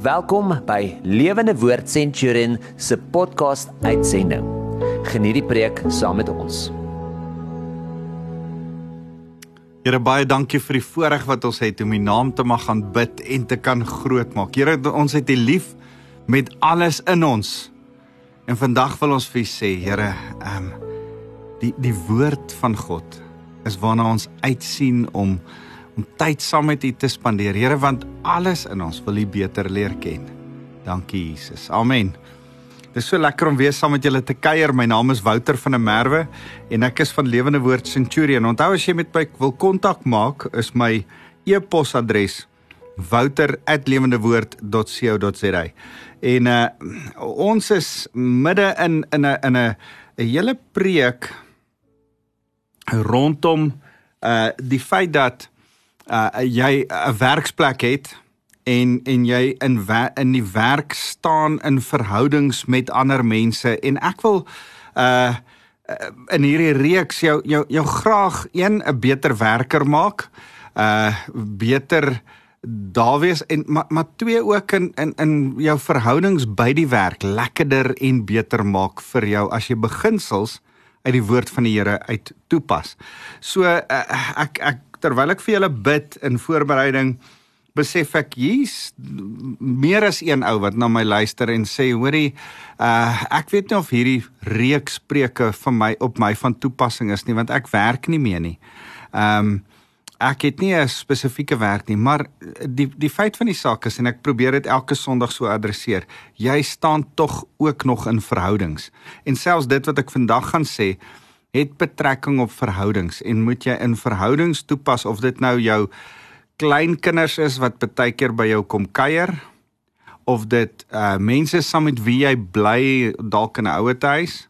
Welkom by Lewende Woord Centurion se podcast uitsending. Geniet die preek saam met ons. Here baie dankie vir die voorreg wat ons het om U naam te mag aanbid en te kan grootmaak. Here ons het U lief met alles in ons. En vandag wil ons vir U sê, Here, ehm um, die die woord van God is waarna ons uitsien om om tyd saam met U te spandeer. Here, want alles in ons wil U beter leer ken. Dankie Jesus. Amen. Dit is so lekker om weer saam met julle te kuier. My naam is Wouter van der Merwe en ek is van Lewende Woord Centurion. Onthou as jy met my wil kontak maak, is my e-posadres wouter@lewendewoord.co.za. En uh ons is midde in in 'n in 'n 'n hele preek rondom uh die feit dat uh jy 'n werksplek het en en jy in in die werk staan in verhoudings met ander mense en ek wil uh in hierdie reeks jou jou jou graag een 'n beter werker maak uh beter daar wees en maar maar twee ook in in in jou verhoudings by die werk lekkerder en beter maak vir jou as jy beginsels uit die woord van die Here uit toepas. So uh, ek ek terwyl ek vir julle bid in voorbereiding besef ek hier's meer as een ou wat na my luister en sê hoorie uh, ek weet nie of hierdie reeks preke vir my op my van toepassing is nie want ek werk nie meer nie. Ehm um, ek het nie 'n spesifieke werk nie, maar die die feit van die saak is en ek probeer dit elke Sondag so adresseer. Jy staan tog ook nog in verhoudings. En selfs dit wat ek vandag gaan sê, het betrekking op verhoudings en moet jy in verhoudings toepas of dit nou jou kleinkinders is wat baie keer by jou kom kuier of dit uh mense saam met wie jy bly dalk in 'n ouer huis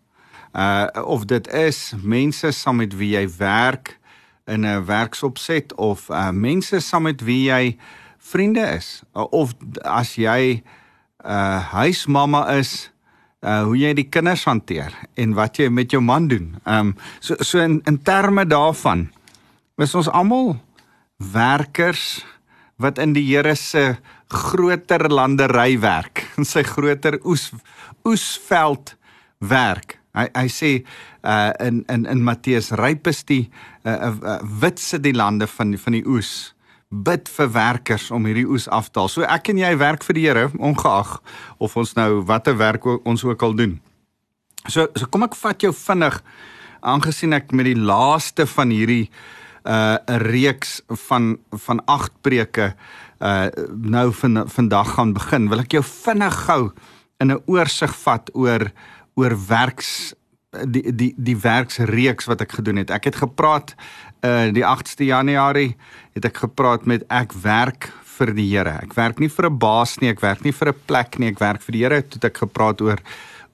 uh of dit is mense saam met wie jy werk in 'n werksopset of uh mense saam met wie jy vriende is uh, of as jy uh, huismamma is uh hoe jy die kinders hanteer en wat jy met jou man doen. Um so so in in terme daarvan is ons almal werkers wat in die Here se groter landery werk, in sy groter oes oesveld werk. Hy hy sê uh in in in Matteus ryp is die uh, uh, uh witse die lande van van die oes bid vir werkers om hierdie oes af te haal. So ek en jy werk vir die Here ongeag of ons nou watter werk ons ook al doen. So so kom ek vat jou vinnig aangesien ek met die laaste van hierdie uh 'n reeks van van 8 preke uh nou van vandag gaan begin. Wil ek jou vinnig gou in 'n oorsig vat oor oor werks die die die werksreeks wat ek gedoen het. Ek het gepraat uh die 8ste Januarie het ek gepraat met ek werk vir die Here. Ek werk nie vir 'n baas nie, ek werk nie vir 'n plek nie, ek werk vir die Here. Toe het ek gepraat oor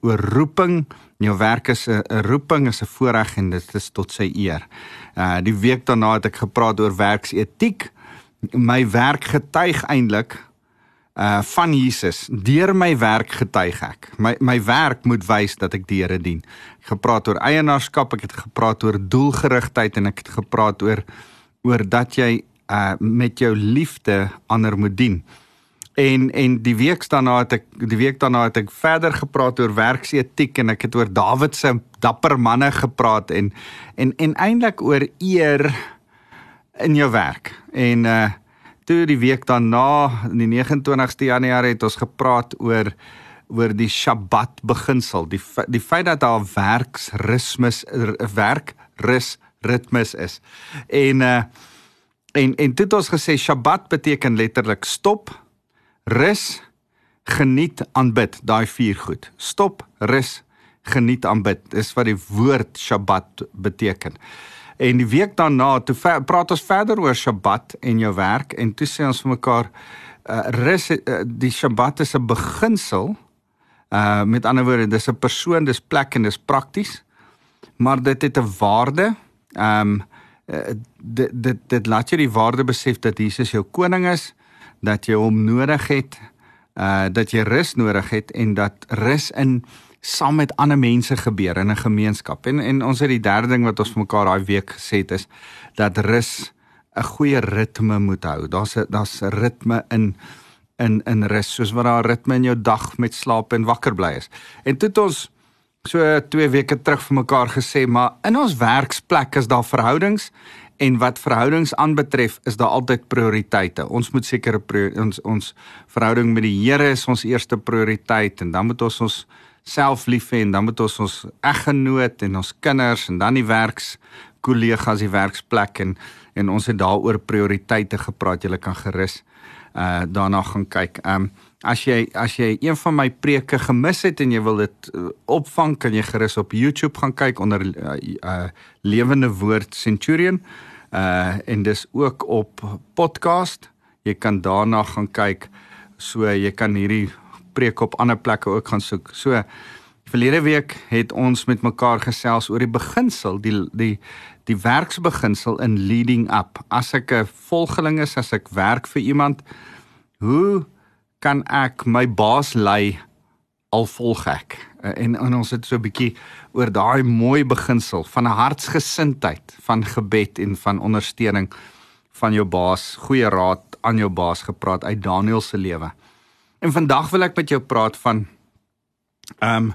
oor roeping. Jou werk is 'n roeping, is 'n voorreg en dit is tot sy eer. Uh die week daarna het ek gepraat oor werksetiek. My werk getuig eintlik uh van Jesus. Deur my werk getuig ek. My my werk moet wys dat ek die Here dien. Ek gepraat oor eienaarskap, ek het gepraat oor doelgerigtheid en ek het gepraat oor oor dat jy uh met jou liefde ander moet dien. En en die week daarna het ek die week daarna het ek verder gepraat oor werksetiek en ek het oor Dawid se dapper manne gepraat en en en eintlik oor eer in jou werk. En uh toe die week daarna, die 29ste Januarie het ons gepraat oor oor die Sabbat beginsel, die die feit dat daar werksritmes werk rus ritmes is. En uh en en dit ons gesê Sabbat beteken letterlik stop, rus, geniet, aanbid, daai vier goed. Stop, rus, geniet, aanbid. Dis wat die woord Sabbat beteken. En die week daarna toe praat ons verder oor Sabbat en jou werk en toe sê ons vir mekaar uh, rus uh, die Sabbat is 'n beginsel. Uh met ander woorde, dis 'n persoon, dis plek en dis prakties. Maar dit het 'n waarde. Um uh, dit dit dit laat jy die waarde besef dat Jesus jou koning is, dat jy hom nodig het, uh dat jy rus nodig het en dat rus in saam met ander mense gebeur in 'n gemeenskap. En en ons het die derde ding wat ons vir mekaar daai week gesê het is dat rus 'n goeie ritme moet hou. Daar's 'n daar's 'n ritme in in in rus soos wat daar ritme in jou dag met slaap en wakker bly is. En toe het ons so 2 weke terug vir mekaar gesê, maar in ons werksplek is daar verhoudings en wat verhoudings aanbetref is daar altyd prioriteite. Ons moet sekere ons ons verhouding met die Here is ons eerste prioriteit en dan moet ons ons self lief hê en dan moet ons ons eggenoot en ons kinders en dan die werks kollegas die werksplek en en ons het daaroor prioriteite gepraat. Jy kan gerus uh daarna gaan kyk. Um as jy as jy een van my preke gemis het en jy wil dit uh, opvang, kan jy gerus op YouTube gaan kyk onder uh, uh Lewende Woord Centurion. Uh en dis ook op podcast. Jy kan daarna gaan kyk. So jy kan hierdie preek op ander plekke ook gaan soek. So verlede week het ons met mekaar gesels oor die beginsel, die die die werksbeginsel in leading up. As ek 'n volgeling is, as ek werk vir iemand, hoe kan ek my baas lei al volg ek? En en ons het so 'n bietjie oor daai mooi beginsel van 'n hartsgesindheid, van gebed en van ondersteuning van jou baas, goeie raad aan jou baas gepraat uit Daniël se lewe. En vandag wil ek met jou praat van um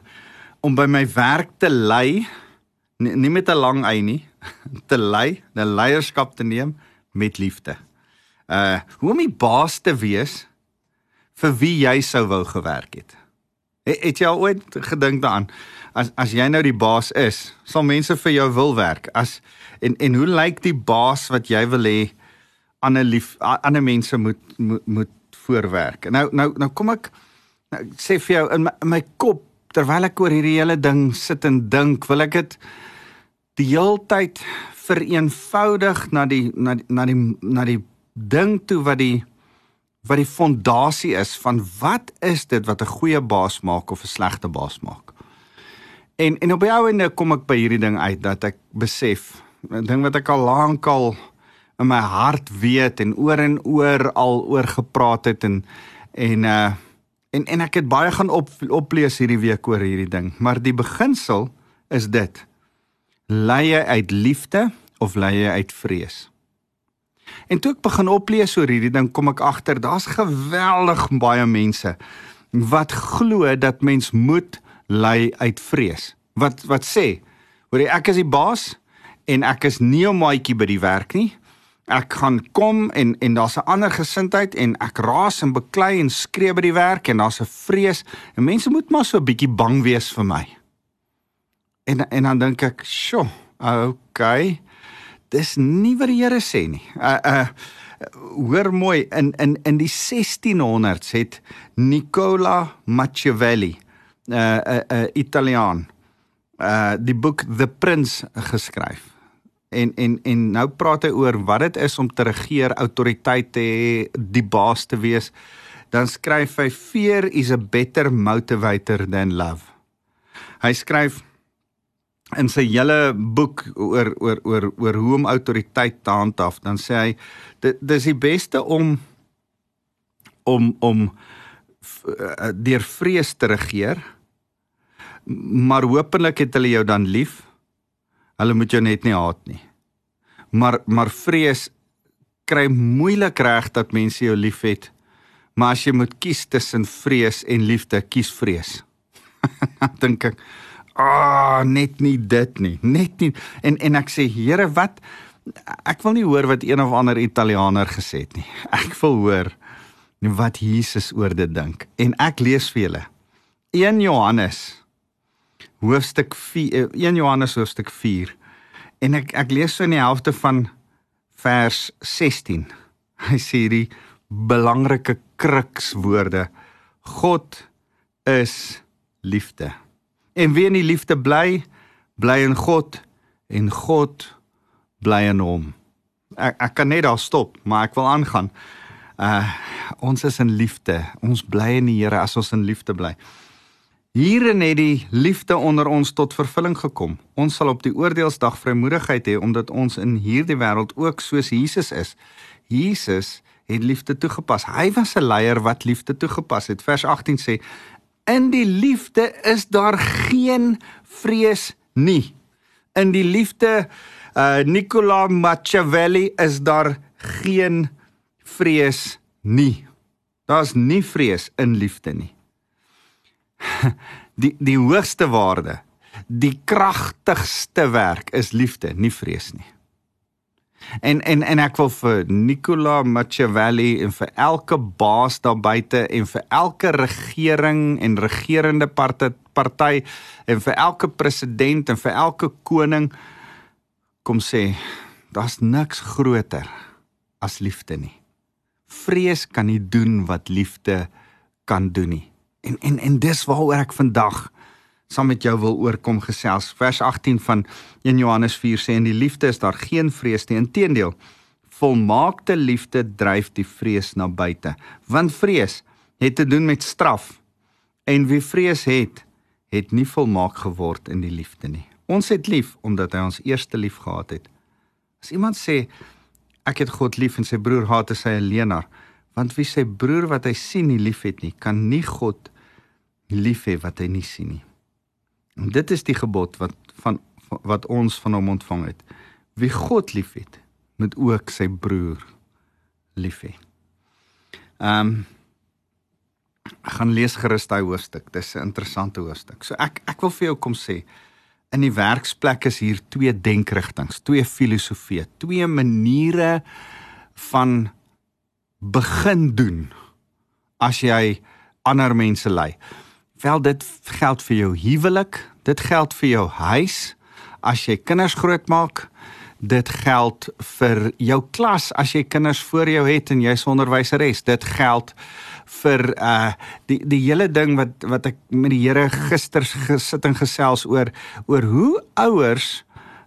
om by my werk te lei, nie, nie met 'n lang ei nie, te lei, 'n leierskap te neem met liefde. Uh hoe om die baas te wees vir wie jy sou wou gewerk het. Het, het jy al ooit gedink daaraan as as jy nou die baas is, sal mense vir jou wil werk? As en en hoe lyk die baas wat jy wil hê ander lief ander mense moet moet, moet voorwerk. Nou nou nou kom ek nou ek sê vir jou in my, in my kop terwyl ek oor hierdie hele ding sit en dink, wil ek dit die heeltyd vereenvoudig na die na die na die na die ding toe wat die wat die fondasie is van wat is dit wat 'n goeie baas maak of 'n slegte baas maak. En en op die ou ende kom ek by hierdie ding uit dat ek besef 'n ding wat ek al lank al in my hart weet en oor en oor al oor gepraat het en en uh en en ek het baie gaan op oplees hierdie week oor hierdie ding, maar die beginsel is dit. Lei jy uit liefde of lei jy uit vrees? En toe ek begin oplees oor hierdie ding, kom ek agter daar's geweldig baie mense wat glo dat mens moet lei uit vrees. Wat wat sê? Hoor jy ek is die baas en ek is nie 'n maatjie by die werk nie ek gaan kom en en daar's 'n ander gesindheid en ek raas en beklei en skree by die werk en daar's 'n vrees en mense moet maar so 'n bietjie bang wees vir my. En en dan dink ek, "Sjoe, okay. Dis nie wat die Here sê nie." Uh uh hoor mooi in in in die 1600s het Nicola Machiavelli, 'n uh, 'n uh, uh, Italiaan, uh die boek The Prince geskryf en en en nou praat hy oor wat dit is om te regeer, autoriteit te hê, die baas te wees. Dan skryf hy fear is a better motivator than love. Hy skryf in sy hele boek oor oor oor oor hoe om autoriteit te handhaaf, dan sê hy dit dis die beste om om om eh, deur vrees te regeer. Maar hopelik het hulle jou dan lief Hulle moet jou net nie haat nie. Maar maar vrees kry moeilik reg dat mense jou liefhet. Maar as jy moet kies tussen vrees en liefde, kies vrees. Dan dink ek, "Ah, oh, net nie dit nie. Net nie." En en ek sê, "Here, wat ek wil nie hoor wat een of ander Italianer gesê het nie. Ek wil hoor wat Jesus oor dit dink." En ek lees vir julle 1 Johannes hoofstuk 4 1 eh, Johannes hoofstuk 4 en ek ek lees so in die helfte van vers 16 hy sê die belangrike krukswoorde. God is liefde. En wie in die liefde bly bly in God en God bly in hom. Ek ek kan net daar stop maar ek wil aangaan. Uh ons is in liefde. Ons bly in die Here as ons in liefde bly Hierin het die liefde onder ons tot vervulling gekom. Ons sal op die oordeelsdag vrymoedigheid hê omdat ons in hierdie wêreld ook soos Jesus is. Jesus het liefde toegepas. Hy was 'n leier wat liefde toegepas het. Vers 18 sê: In die liefde is daar geen vrees nie. In die liefde uh Nicola Machiavelli is daar geen vrees nie. Daar's nie vrees in liefde nie. Die die hoogste waarde, die kragtigste werk is liefde, nie vrees nie. En en en ek wil vir Nicola Machiavelli en vir elke baas daar buite en vir elke regering en regerende party en vir elke president en vir elke koning kom sê daar's niks groter as liefde nie. Vrees kan nie doen wat liefde kan doen nie. En en en dis waaroor ek vandag saam met jou wil oorkom gesels. Vers 18 van 1 Johannes 4 sê en die liefde is daar geen vrees nie. Inteendeel, volmaakte liefde dryf die vrees na buite. Want vrees het te doen met straf. En wie vrees het, het nie volmaak geword in die liefde nie. Ons het lief omdat hy ons eerste lief gehad het. As iemand sê ek het God lief en sy broer haat, is hy 'n leienaar. Want wie sy broer wat hy sien nie liefhet nie, kan nie God lief hê wat hy nie sien nie. En dit is die gebod wat van wat ons van hom ontvang het. Wie God liefhet, moet ook sy broer lief hê. Ehm um, gaan lees gerus daai hoofstuk. Dis 'n interessante hoofstuk. So ek ek wil vir jou kom sê in die werksplek is hier twee denkrigtinge, twee filosofieë, twee maniere van begin doen as jy ander mense lei. Wel dit geld vir jou huwelik, dit geld vir jou huis as jy kinders grootmaak. Dit geld vir jou klas as jy kinders voor jou het en jy's onderwyseres. Dit geld vir uh die die hele ding wat wat ek met die Here gister gesit en gesels oor oor hoe ouers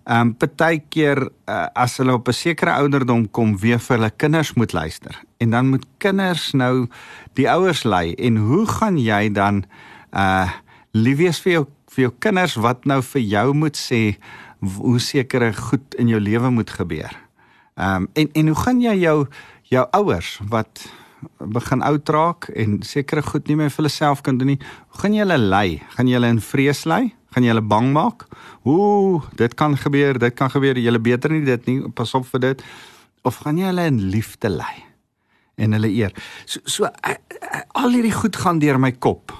um partykeer uh, as hulle op 'n sekere ouderdom kom weer vir hulle kinders moet luister en dan moet kinders nou die ouers lei en hoe gaan jy dan uh lief wees vir jou vir jou kinders wat nou vir jou moet sê hoe sekere goed in jou lewe moet gebeur. Ehm um, en en hoe gaan jy jou jou ouers wat begin oud raak en sekere goed nie meer vir hulle self kan doen nie, hoe gaan jy hulle lei? Gaan jy hulle in vrees lei? Gaan jy hulle bang maak? Ooh, dit kan gebeur, dit kan gebeur. Jy lê beter nie dit nie. Pas op vir dit. Of gaan jy hulle in liefde lei en hulle eer? So so al hierdie goed gaan deur my kop.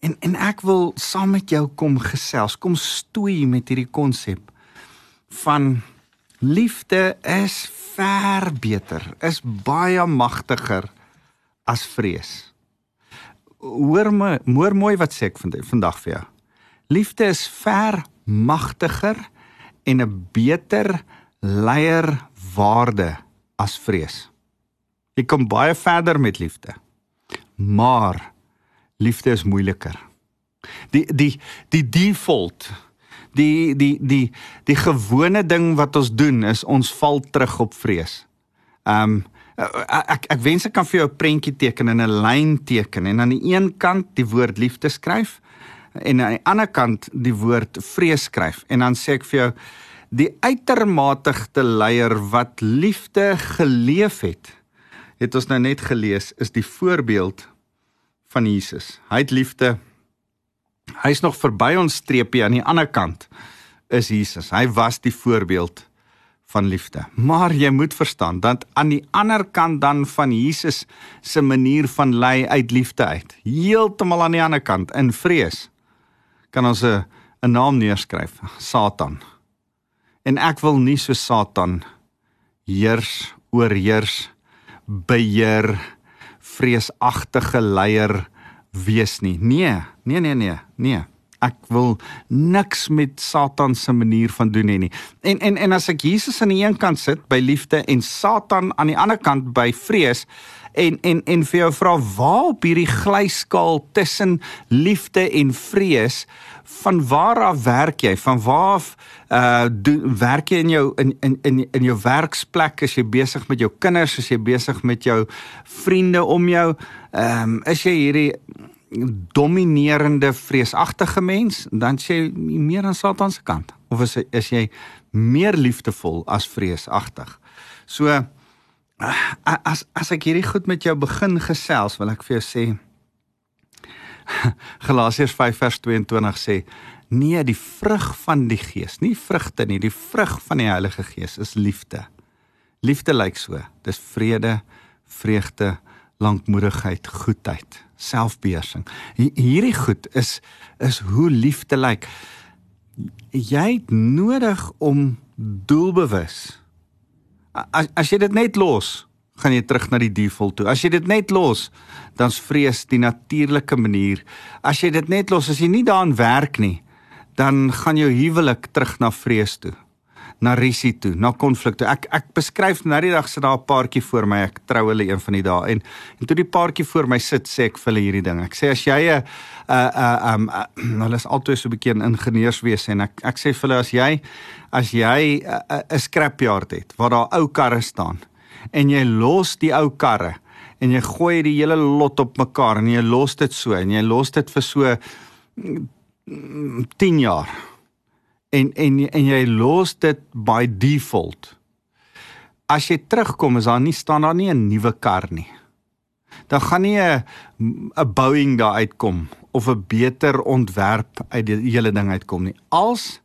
En en ek wil saam met jou kom gesels, kom stoei met hierdie konsep van liefde is ver beter, is baie magtiger as vrees. Hoor my, hoor mooi wat sê ek vandag vir jou. Liefde is ver magtiger en 'n beter leier waarde as vrees. Jy kom baie verder met liefde. Maar liefde is moeiliker. Die die die default die die die die gewone ding wat ons doen is ons val terug op vrees. Um ek ek wens ek kan vir jou 'n prentjie teken en 'n lyn teken en aan die een kant die woord liefde skryf en aan die ander kant die woord vrees skryf en dan sê ek vir jou die uitermatigste leier wat liefde geleef het het ons nou net gelees is die voorbeeld van Jesus. Hy het liefde. Hy's nog verby ons streepie aan die ander kant is Jesus. Hy was die voorbeeld van liefde. Maar jy moet verstaan dat aan die ander kant dan van Jesus se manier van lei uit liefde uit. Heeltemal aan die ander kant in vrees kan ons 'n 'n naam neerskryf, Satan. En ek wil nie so Satan heers, oorheers, beheer vreesagtige leier wees nie. Nee, nee, nee, nee, nee. Ek wil niks met Satan se manier van doen hê nie. En en en as ek Jesus aan die een kant sit by liefde en Satan aan die ander kant by vrees en en en vir jou vra waar op hierdie glyskaal tussen liefde en vrees van waar af werk jy? Van waar af uh doen werk jy in jou in in in in jou werksplek? Is jy besig met jou kinders? Is jy besig met jou vriende om jou? Ehm um, is jy hierdie dominerende vreesagtige mens? Dan sê jy meer aan Satan se kant. Of is is jy meer liefdevol as vreesagtig? So as as ek hierdie goed met jou begin gesels, wil ek vir jou sê Galasiërs 5 vers 22 sê nee die vrug van die gees nie vrugte nie die vrug van die Heilige Gees is liefde liefde lyk so dis vrede vreugde lankmoedigheid, goedheid, selfbeheersing. Hierdie goed is is hoe liefde lyk. Jy het nodig om doelbewus. As as jy dit net los, gaan jy terug na die default toe. As jy dit net los, dan's vrees die natuurlike manier. As jy dit net los, as jy nie daaraan werk nie, dan gaan jou huwelik terug na vrees toe na risie toe, na konflik toe. Ek ek beskryf nou die dag sit daar 'n paartjie voor my. Ek trou hulle een van die dae en en toe die paartjie voor my sit, sê ek vir hulle hierdie ding. Ek sê as jy 'n 'n um hulle is altyd so 'n bietjie in ingenieurswese en ek ek sê vir hulle as jy as jy 'n scrapyard het waar daar ou karre staan en jy los die ou karre en jy gooi die hele lot op mekaar en jy los dit so en jy los dit vir so 10 mm, jaar en en en jy los dit by default. As jy terugkom is daar nie staan daar nie 'n nuwe kar nie. Dan gaan nie 'n 'n Boeing daar uitkom of 'n beter ontwerp uit die hele ding uitkom nie. Als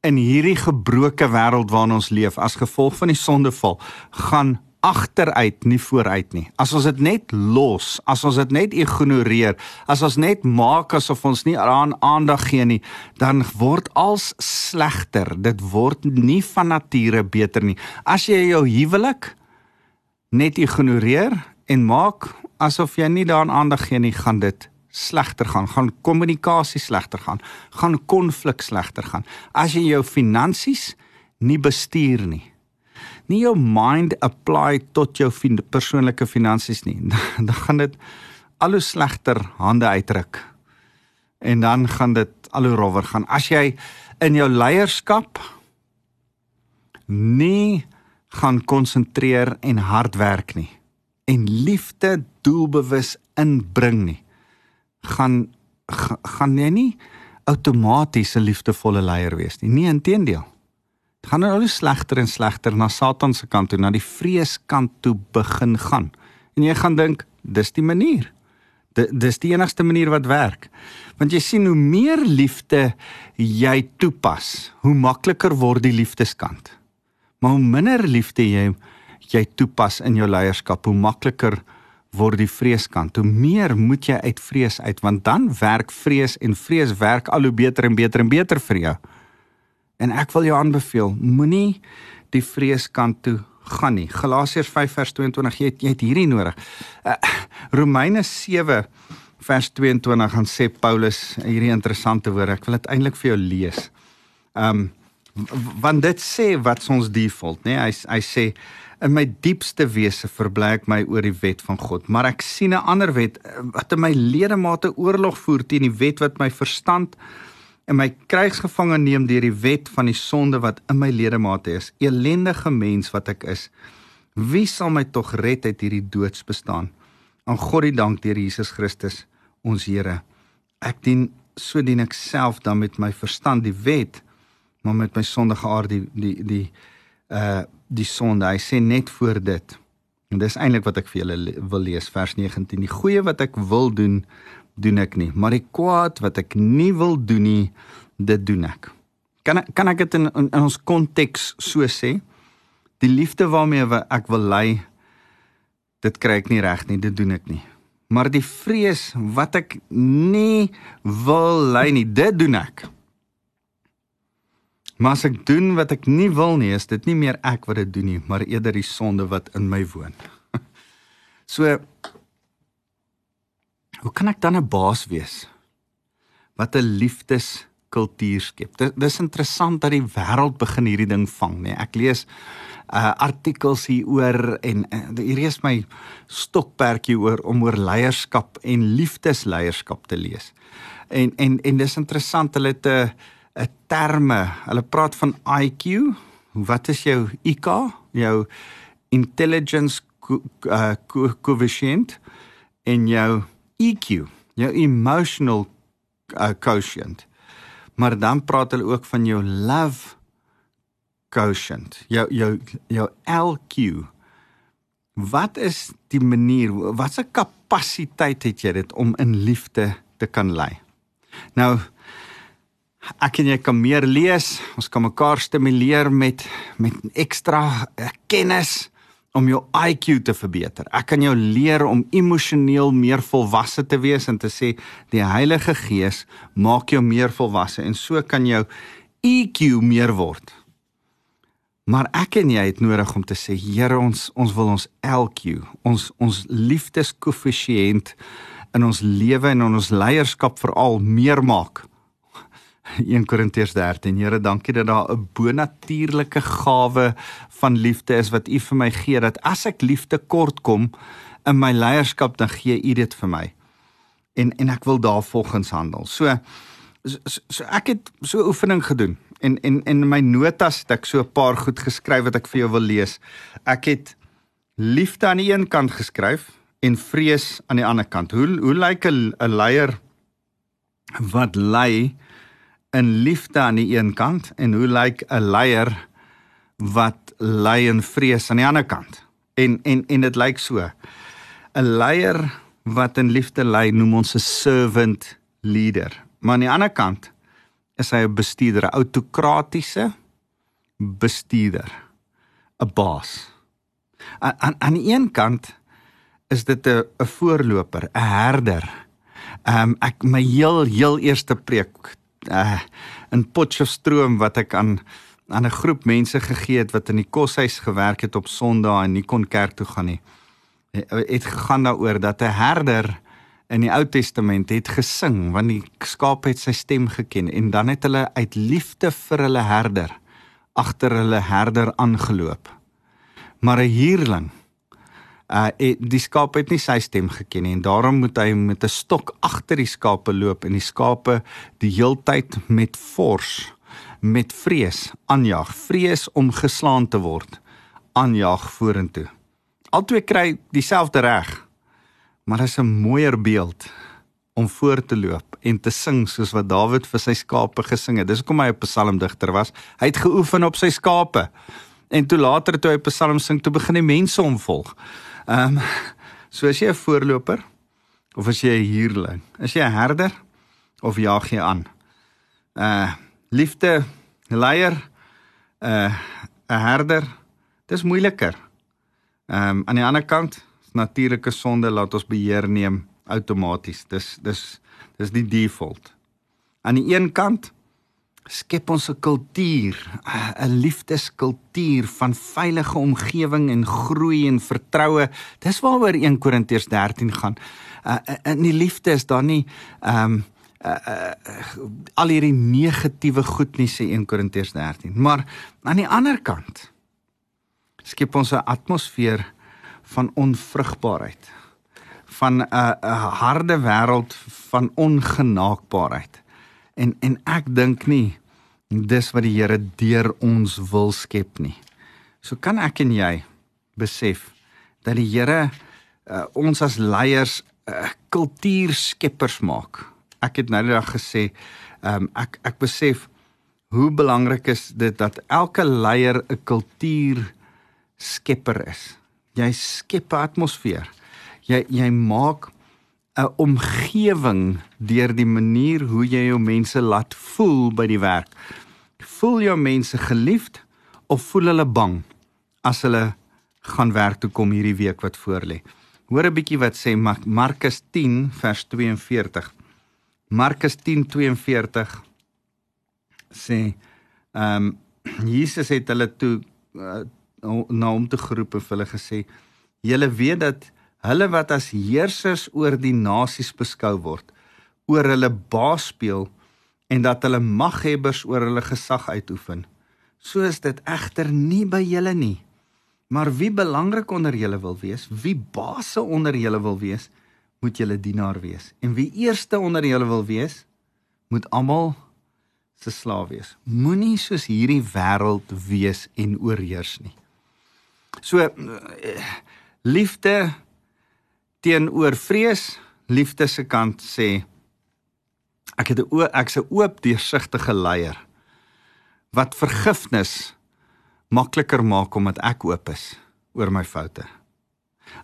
in hierdie gebroke wêreld waarin ons leef as gevolg van die sondeval gaan agteruit nie vooruit nie. As ons dit net los, as ons dit net ignoreer, as ons net maak asof ons nie aan aandag gee nie, dan word als slegter. Dit word nie van nature beter nie. As jy jou huwelik net ignoreer en maak asof jy nie daaraan aandag gee nie, gaan dit slegter gaan, gaan kommunikasie slegter gaan, gaan konflik slegter gaan. As jy jou finansies nie bestuur nie, nie jou mind apply tot jou fin persoonlike finansies nie. Dan gaan dit al hoe slegter hande uitdruk. En dan gaan dit al hoe rowwer gaan. As jy in jou leierskap nie gaan konsentreer en hard werk nie en liefde doelbewus inbring nie, gaan gaan jy nie outomaties 'n liefdevolle leier wees nie. Nee, inteendeel gaan nou al slegter en slegter na Satan se kant toe, na die vreeskant toe begin gaan. En jy gaan dink, dis die manier. Dis die enigste manier wat werk. Want jy sien hoe meer liefde jy toepas, hoe makliker word die liefdeskant. Maar hoe minder liefde jy jy toepas in jou leierskap, hoe makliker word die vreeskant. Hoe meer moet jy uit vrees uit, want dan werk vrees en vrees werk al hoe beter en beter en beter vir jou. En ek wil jou aanbeveel, moenie die vreeskant toe gaan nie. Galasiërs 5 vers 22, jy het, jy het hierdie nodig. Uh, Romeine 7 vers 22 gaan sê Paulus hierdie interessante woorde. Ek wil dit eintlik vir jou lees. Um want dit sê wat ons default, nê? Hy hy sê in my diepste wese verbly ek my oor die wet van God, maar ek sien 'n ander wet eh, wat in my ledemate oorlog voer teen die wet wat my verstand en my krygsgevange neem deur die wet van die sonde wat in my ledemate is. Elendige mens wat ek is. Wie sal my tog red uit hierdie doodsbestaan? Aan God die dank deur Jesus Christus, ons Here. Ek dien so dien ek self dan met my verstand die wet, maar met my sondige aard die die die uh die sonde. Hy sê net voor dit. En dis eintlik wat ek vir julle wil lees vers 19. Die goeie wat ek wil doen, doen ek nie, maar die kwaad wat ek nie wil doen nie, dit doen ek. Kan kan ek dit in, in in ons konteks so sê? Die liefde waarmee ek wil lei, dit kry ek nie reg nie, dit doen ek nie. Maar die vrees wat ek nie wil lei nie, dit doen ek. Maar as ek doen wat ek nie wil nie, is dit nie meer ek wat dit doen nie, maar eerder die sonde wat in my woon. So Hoe kan ek dan 'n baas wees wat 'n liefdeskultuur skep? Dit dis interessant dat die wêreld begin hierdie ding vang, nê. Nee. Ek lees uh artikels hieroor en uh, hier is my stokperdjie oor om oor leierskap en liefdesleierskap te lees. En en en dis interessant hulle het 'n 'n terme. Hulle praat van IQ. Wat is jou IQ? Jou intelligence uh, coefficient en jou EQ, jou emotional uh, quotient. Maar dan praat hulle ook van jou love quotient, jou jou jou LQ. Wat is die manier, watse kapasiteit het jy dit om in liefde te kan lei? Nou ek en jy kan meer lees, ons kan mekaar stimuleer met met ekstra uh, kennis om jou IQ te verbeter. Ek kan jou leer om emosioneel meer volwasse te wees en te sê die Heilige Gees maak jou meer volwasse en so kan jou EQ meer word. Maar ek en jy het nodig om te sê Here ons ons wil ons LQ, ons ons liefdeskoëffisiënt in ons lewe en in ons leierskap veral meer maak. 1 Korintiërs 13. Here, dankie dat daar 'n bonatuurlike gawe van liefde is wat U vir my gee dat as ek liefde kort kom in my leierskap dan gee U dit vir my. En en ek wil daarvolgens handel. So so, so ek het so oefening gedoen en en en in my notas het ek so 'n paar goed geskryf wat ek vir jou wil lees. Ek het liefde aan die een kant geskryf en vrees aan die ander kant. Hoe hoe lyk 'n leier wat lei in liefde aan die een kant en hoe lyk 'n leier wat lei in vrees aan die ander kant? En en en dit lyk so. 'n Leier wat in liefde lei noem ons 'n servant leader. Maar aan die ander kant is hy 'n bestuurder, 'n autokratiese bestuurder, 'n baas. Aan aan aan die een kant is dit 'n 'n voorloper, 'n herder. Ehm um, ek my heel heel eerste preek uh in Potchefstroom wat ek aan aan 'n groep mense gegee het wat in die koshuis gewerk het op Sondae en nie kon kerk toe gaan nie. Het gegaan daaroor dat 'n herder in die Ou Testament het gesing want die skaap het sy stem geken en dan het hulle uit liefde vir hulle herder agter hulle herder aangeloop. Maar 'n huurling uh die skaap het nie sy stem geken nie en daarom moet hy met 'n stok agter die skape loop en die skape die heeltyd met vors met vrees aanjaag, vrees om geslaan te word, aanjaag vorentoe. Albei kry dieselfde reg maar is 'n mooier beeld om voor te loop en te sing soos wat Dawid vir sy skape gesing het. Dis hoekom hy 'n psalmdigter was. Hy het geoefen op sy skape. En toe later toe hy psalm sing, toe begin die mense hom volg. Ehm um, so as jy 'n voorloper of as jy 'n huurling, is jy 'n herder of jaag jy aan? Uh liefde leier uh 'n herder, dis moeiliker. Ehm um, aan die ander kant natuurlike sonde laat ons beheer neem outomaties. Dis dis dis die default. Aan die een kant skep ons 'n kultuur, 'n liefdeskultuur van veilige omgewing en groei en vertroue. Dis waaroor 1 Korintiërs 13 gaan. Uh, in die liefde is daar nie ehm um, uh, uh, al hierdie negatiewe goed nie sê 1 Korintiërs 13. Maar aan die ander kant skep ons 'n atmosfeer van onvrugbaarheid van 'n 'n harde wêreld van ongenaakbaarheid. En en ek dink nie dis wat die Here deur ons wil skep nie. So kan ek en jy besef dat die Here uh, ons as leiers uh, kultuurskeppers maak. Ek het nou die dag gesê, um, ek ek besef hoe belangrik is dit dat elke leier 'n kultuurskepper is jy skep 'n atmosfeer. Jy jy maak 'n omgewing deur die manier hoe jy jou mense laat voel by die werk. Voel jou mense geliefd of voel hulle bang as hulle gaan werk toe kom hierdie week wat voorlê? Hoor 'n bietjie wat sê Markus 10 vers 42. Markus 10:42 sê ehm um, Jesus het hulle toe uh, na hom te geroep en vir hulle gesê: "Julle weet dat hulle wat as heersers oor die nasies beskou word, oor hulle baas speel en dat hulle maghebbers oor hulle gesag uitoefen. So is dit egter nie by julle nie. Maar wie belangrik onder julle wil wees, wie baase onder julle wil wees, moet julle dienaar wees. En wie eerste onder julle wil wees, moet almal se slaaf wees. Moenie soos hierdie wêreld wees en oorheers nie. So liefde teenoor vrees, liefde se kant sê ek het 'n ek's 'n oop deursigtige leier wat vergifnis makliker maak omdat ek oop is oor my foute.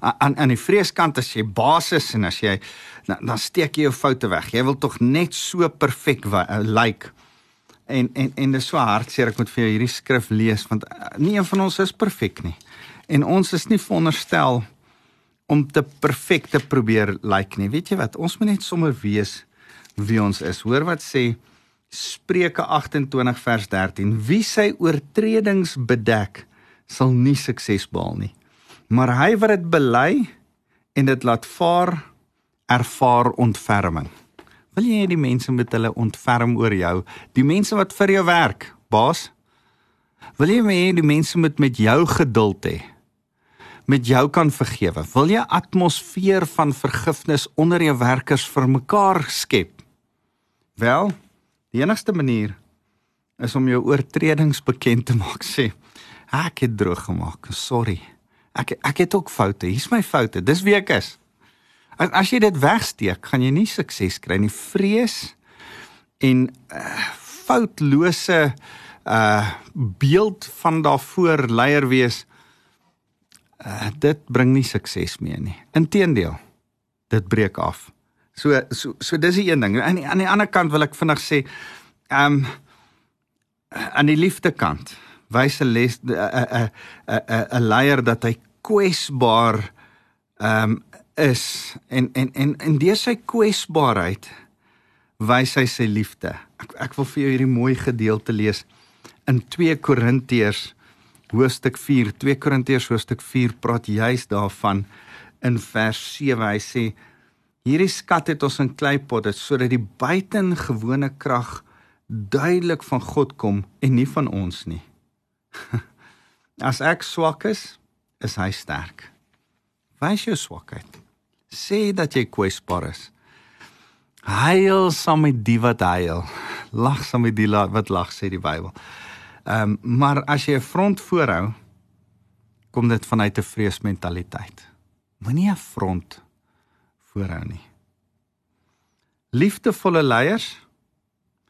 Aan aan die vreeskant as jy basis en as jy dan, dan steek jy jou foute weg. Jy wil tog net so perfek lyk. Like. En en en dis so hartseer ek moet vir jou hierdie skrif lees want nie een van ons is perfek nie En ons is nie veronderstel om te perfek te probeer lyk like nie. Weet jy wat? Ons moet net sommer wees wie ons is. Hoor wat sê Spreuke 28 vers 13. Wie sy oortredings bedek, sal nie sukses behaal nie. Maar hy wat dit bely en dit laat vaar, ervaar ontferming. Wil jy hê die mense moet hulle ontferm oor jou? Die mense wat vir jou werk, baas? Wil jy hê die mense moet met jou geduld hê? Met jou kan vergewe. Wil jy atmosfeer van vergifnis onder jou werkers vir mekaar skep? Wel, die enigste manier is om jou oortredings bekend te maak sê. Ek het droog gemaak. Sorry. Ek ek het ook foute. Hier's my foute. Dis wie ek is. As, as jy dit wegsteek, gaan jy nie sukses kry nie. Vrees en uh, foutlose uh beeld van daarvoor leier wees uh dit bring nie sukses mee nie. Inteendeel, dit breek af. So so so dis die een ding. Aan die aan die ander kant wil ek vinnig sê, ehm um, aan die liefde kant wys 'n les 'n 'n 'n 'n leier dat hy kwesbaar ehm um, is en en en en deur sy kwesbaarheid wys hy sy liefde. Ek ek wil vir jou hierdie mooi gedeelte lees in 2 Korintiërs hoofstuk 4. 2 Korintiërs hoofstuk 4 praat juis daarvan in vers 7. Hy sê hierdie skat het ons in kleipotte sodat die buitengewone krag duidelik van God kom en nie van ons nie. As ek swak is, is hy sterk. Wys jou swakheid. Sê dat jy kwesbaar is. Heil saam met die wat heil. Lag saam met die wat lag sê die Bybel. Ehm um, maar as jy 'n front voorhou, kom dit vanuit 'n vreesmentaliteit. Moenie 'n front voorhou nie. Liefdevolle leiers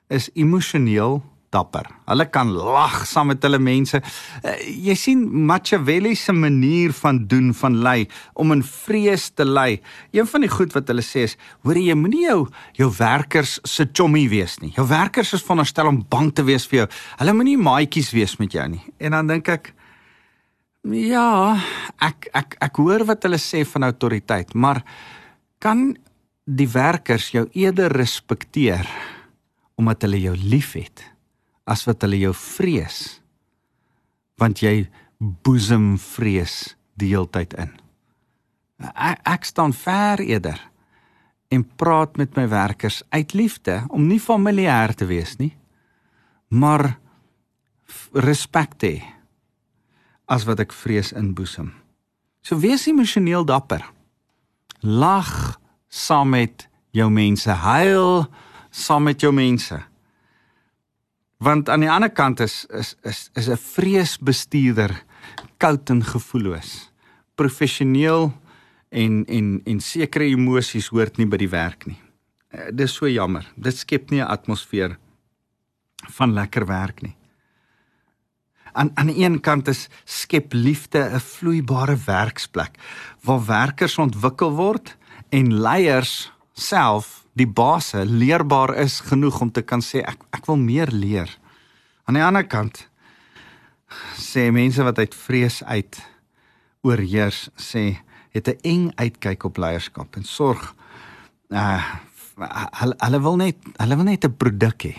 is emosioneel dapper. Hulle kan lag saam met hulle mense. Uh, jy sien Machiavelli se manier van doen van lei om in vrees te lei. Een van die goed wat hulle sê is, hoor jy moenie jou jou werkers se chommy wees nie. Jou werkers is veronderstel om bang te wees vir jou. Hulle moenie maatjies wees met jou nie. En dan dink ek ja, ek ek ek hoor wat hulle sê van autoriteit, maar kan die werkers jou eerder respekteer omdat hulle jou liefhet? As wat hulle jou vrees. Want jy boesem vrees die heeltyd in. Ek, ek staan ver eerder en praat met my werkers uit liefde om nie familier te wees nie maar respek te as wat ek vrees inboesem so wees emosioneel dapper. Lag saam met jou mense. Huil saam met jou mense Want aan die ander kant is is is is 'n vreesbestuurder koud en gevoelloos. Professioneel en en en sekere emosies hoort nie by die werk nie. Uh, dis so jammer. Dit skep nie 'n atmosfeer van lekker werk nie. Aan aan die een kant is skep liefde 'n vloeibare werksplek waar werkers ontwikkel word en leiers self die baase leerbaar is genoeg om te kan sê ek ek wil meer leer. Aan die ander kant sê mense wat uit vrees uit oorheers sê het 'n eng uitkyk op leierskap en sorg uh hulle hulle wil net hulle wil net 'n produk hê.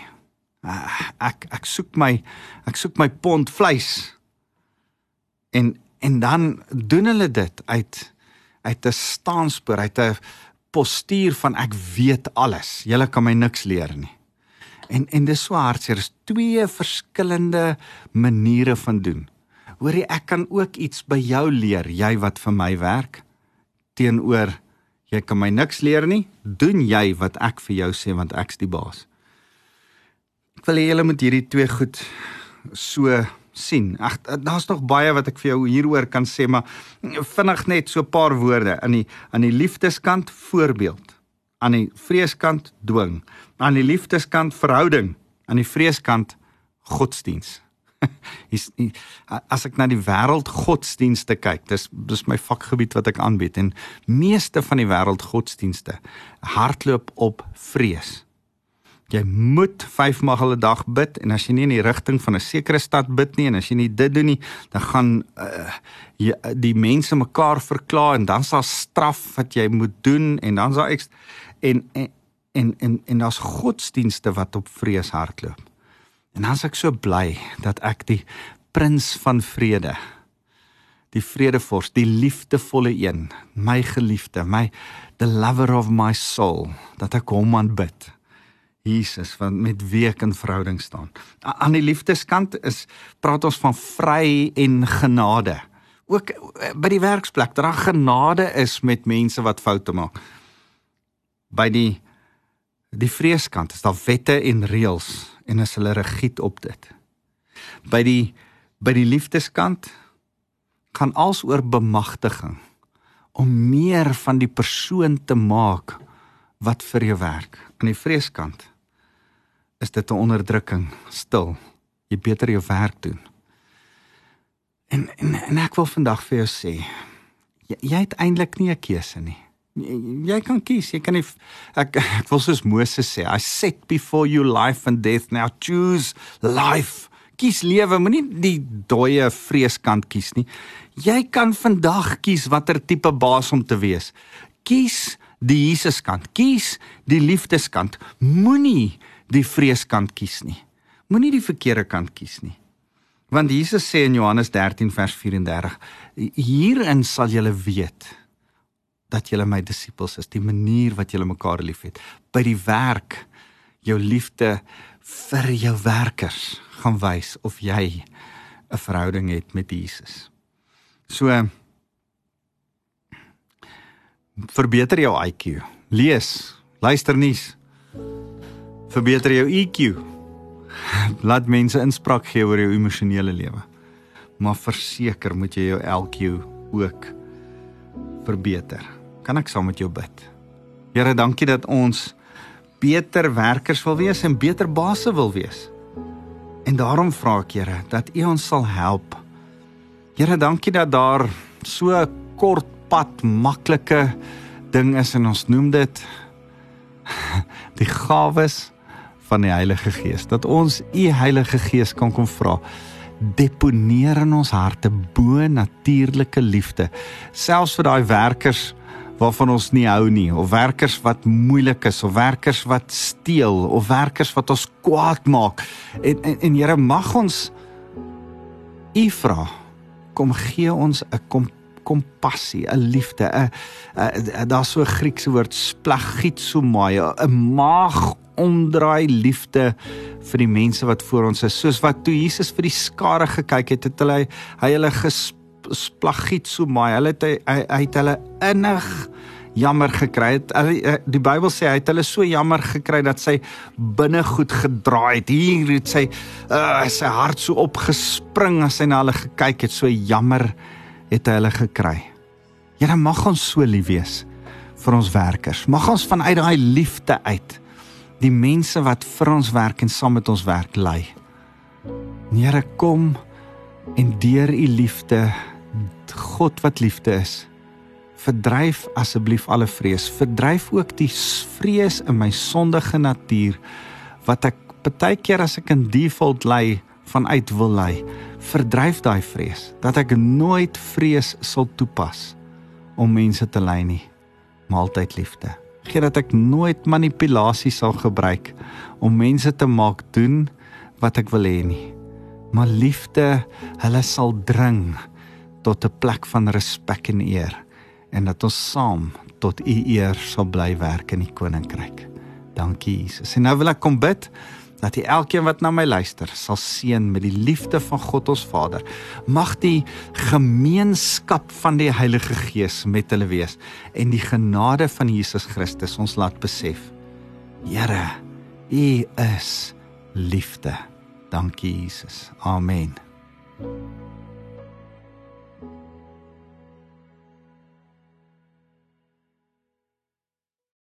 Uh, ek ek soek my ek soek my pond vleis. En en dan doen hulle dit uit uit 'n staanspoor, uit 'n postuur van ek weet alles. Julle kan my niks leer nie. En en dis so hartseer. Dis twee verskillende maniere van doen. Hoorie, ek kan ook iets by jou leer, jy wat vir my werk teenoor jy kan my niks leer nie. Doen jy wat ek vir jou sê want ek's die baas. Ek wil hê julle moet hierdie twee goed so sien. Ag daar's nog baie wat ek vir jou hieroor kan sê, maar vinnig net so 'n paar woorde aan die aan die liefdeskant voorbeeld. Aan die vreeskant dwing. Aan die liefdeskant verhouding, aan die vreeskant godsdiens. Is as ek na die wêreld godsdienste kyk, dis dis my vakgebied wat ek aanbied en meeste van die wêreld godsdienste hardloop op vrees. Jy moet 5 maal 'n dag bid en as jy nie in die rigting van 'n sekere stad bid nie en as jy nie dit doen nie, dan gaan uh, jy, die mense mekaar verklaar en dan sal straf wat jy moet doen en dan sal ek en en en en, en daar's godsdienste wat op vrees hardloop. En dan is ek so bly dat ek die prins van vrede die vredevors, die liefdevolle een, my geliefde, my the lover of my soul, dat ek hom aanbid. Jesus wat met wie ek in verhouding staan. Aan die liefdeskant is praat ons van vry en genade. Ook eh, by die werksplek dat daar genade is met mense wat foute maak. By die die vreeskant is daar wette en reëls en as hulle regiet op dit. By die by die liefdeskant gaan alsoor bemagtiging om meer van die persoon te maak wat vir jou werk. Aan die vreeskant is dit 'n onderdrukking, stil. Jy beter jou werk doen. En en, en ek wil vandag vir jou sê, jy, jy het eintlik nie 'n keuse nie. Jy, jy kan kies, jy kan nie ek ek wil soos Moses sê, I set before you life and death, now choose life. Kies lewe, moenie die dooie vreeskant kies nie. Jy kan vandag kies watter tipe baas om te wees. Kies die Jesuskant. Kies die liefdeskant. Moenie die vreeskant kies nie. Moenie die verkeerde kant kies nie. Want Jesus sê in Johannes 13 vers 34: Hierin sal julle weet dat julle my disippels is, die manier wat julle mekaar liefhet. By die werk jou liefde vir jou werkers gaan wys of jy 'n verhouding het met Jesus. So verbeter jou IQ. Lees, luister nuus, verbeter jou EQ. Laat mense inspraak gee oor jou emosionele lewe. Maar verseker moet jy jou LQ ook verbeter. Kan ek saam met jou bid? Here, dankie dat ons beter werkers wil wees en beter basse wil wees. En daarom vra ek Here dat U ons sal help. Here, dankie dat daar so kort pad maklike ding is en ons noem dit die gawes van die Heilige Gees. Dat ons u Heilige Gees kan kom vra deponeer in ons harte bo natuurlike liefde. Selfs vir daai werkers waarvan ons nie hou nie of werkers wat moeilik is of werkers wat steel of werkers wat ons kwaad maak. En en, en Here mag ons u vra kom gee ons 'n kom kompassie, 'n liefde, 'n daar's so 'n Griekse woord splagitsomai, 'n maag omdraai liefde vir die mense wat voor ons is. Soos wat toe Jesus vir die skare gekyk het, het hulle hy hulle gesplagitsomai. Hulle het hy, hy het hulle innig jammer gekry het. Eh, die Bybel sê hy het hulle so jammer gekry dat sy binne goed gedraai het. Hier het sy uh, sy hart so opgespring as hy na hulle gekyk het. So jammer het hy hulle gekry. Here mag ons so lief wees vir ons werkers. Mag ons vanuit daai liefde uit die mense wat vir ons werk en saam met ons werk lei. Here kom en deur u liefde God wat liefde is verdryf asseblief alle vrees verdryf ook die vrees in my sondige natuur wat ek baie keer as ek in default lê vanuit wil lê verdryf daai vrees dat ek nooit vrees sal toepas om mense te lei nie. Maar altyd liefde. Gee dat ek nooit manipulasie sal gebruik om mense te maak doen wat ek wil hê nie. Maar liefde hulle sal dring tot 'n plek van respek en eer en dat ons saam tot u eer sal bly werk in die koninkryk. Dankie Jesus. En nou wil ek kom bid dat jy elkeen wat na my luister sal seën met die liefde van God ons Vader. Mag die gemeenskap van die Heilige Gees met hulle wees en die genade van Jesus Christus ons laat besef. Here, U is liefde. Dankie Jesus. Amen. thank you